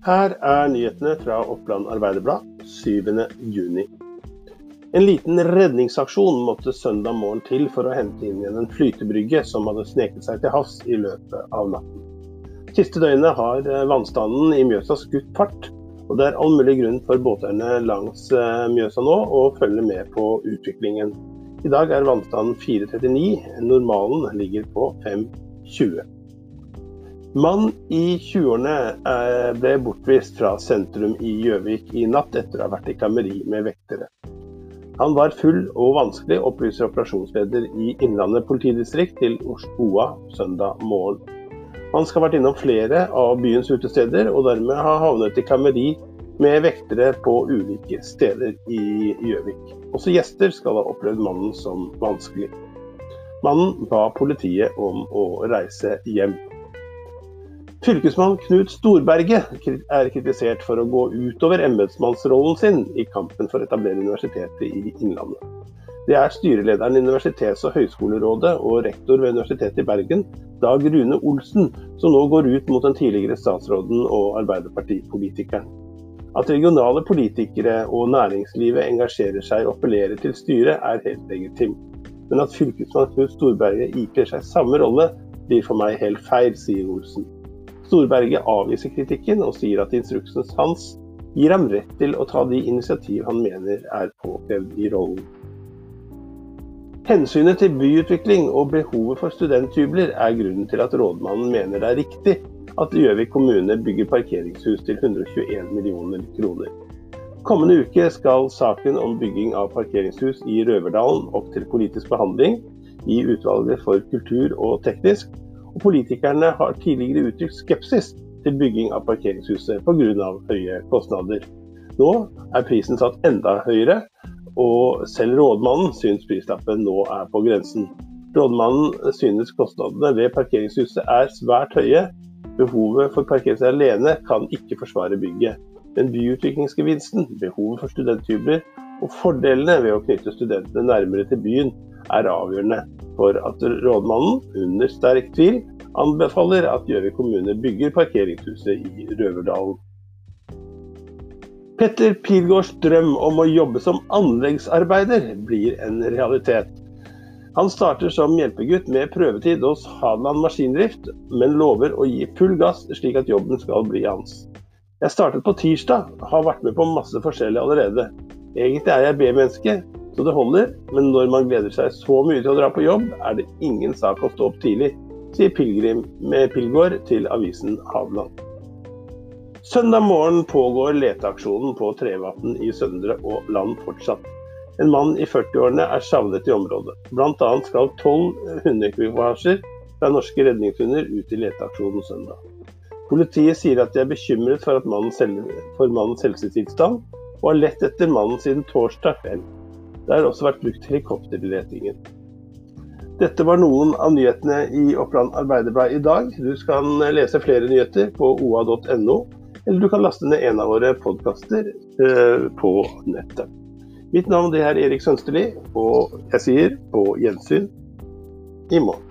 Her er nyhetene fra Oppland Arbeiderblad 7.6. En liten redningsaksjon måtte søndag morgen til for å hente inn igjen en flytebrygge som hadde sneket seg til havs i løpet av natten. Siste døgnet har eh, vannstanden i Mjøsa skutt fart, og det er all mulig grunn for båteierne langs eh, Mjøsa nå å følge med på utviklingen. I dag er vannstanden 4,39, normalen ligger på 5,20. Mann i 20-årene eh, ble bortvist fra sentrum i Gjøvik i natt etter å ha vært i klammeri med vektere. Han var full og vanskelig, opplyser operasjonsleder i Innlandet politidistrikt til Osboa søndag morgen. Han skal ha vært innom flere av byens utesteder, og dermed ha havnet i klammeri med vektere på ulike steder i Gjøvik. Også gjester skal ha opplevd mannen som vanskelig. Mannen ba politiet om å reise hjem. Fylkesmann Knut Storberget er kritisert for å gå utover embetsmannsrollen sin i kampen for å etablere Universitetet i Innlandet. Det er styrelederen i Universitets- og høgskolerådet og rektor ved Universitetet i Bergen, Dag Rune Olsen, som nå går ut mot den tidligere statsråden og Arbeiderpartipolitikeren. At regionale politikere og næringslivet engasjerer seg og appellerer til styret, er helt legitimt. Men at fylkesmann Knut Storberget ikler seg samme rolle, blir for meg helt feil, sier Olsen. Storberget avviser kritikken og sier at instruksen hans gir ham rett til å ta de initiativ han mener er påkrevd i rollen. Hensynet til byutvikling og behovet for studenthybler er grunnen til at rådmannen mener det er riktig at Gjøvik kommune bygger parkeringshus til 121 millioner kroner. Kommende uke skal saken om bygging av parkeringshus i Røverdalen opp til politisk behandling i utvalget for kultur og teknisk, og politikerne har tidligere uttrykt skepsis til bygging av parkeringshuset pga. høye kostnader. Nå er prisen satt enda høyere, og selv rådmannen syns prislappen nå er på grensen. Rådmannen synes kostnadene ved parkeringshuset er svært høye. Behovet for parkering alene kan ikke forsvare bygget. Men byutviklingsgevinsten, behovet for studenthybler og fordelene ved å knytte studentene nærmere til byen er avgjørende for at rådmannen, under sterk tvil, anbefaler at Gjøvik kommune bygger parkeringshuset i Røverdalen. Petter Pilgaards drøm om å jobbe som anleggsarbeider blir en realitet. Han starter som hjelpegutt med prøvetid hos Hadeland Maskindrift, men lover å gi full gass slik at jobben skal bli hans. Jeg startet på tirsdag, har vært med på masse forskjellig allerede. Egentlig er jeg B-menneske, så det holder, men når man gleder seg så mye til å dra på jobb, er det ingen sak å stå opp tidlig, sier Pilgrim med Pilgård til avisen Hadeland. Søndag morgen pågår leteaksjonen på Trevatn i Søndre og Land fortsatt. En mann i 40-årene er savnet i området. Bl.a. skal tolv hundeekvipasjer fra norske redningshunder ut i leteaksjonen søndag. Politiet sier at de er bekymret for, mannens, for mannens helsetilstand, og har lett etter mannen siden torsdag kveld. Det har også vært brukt helikopter i letingen. Dette var noen av nyhetene i Oppland Arbeiderblad i dag. Du kan lese flere nyheter på oa.no, eller du kan laste ned en av våre podkaster eh, på nettet. Mitt navn er Erik Sønsterli, og jeg sier på gjensyn i morgen.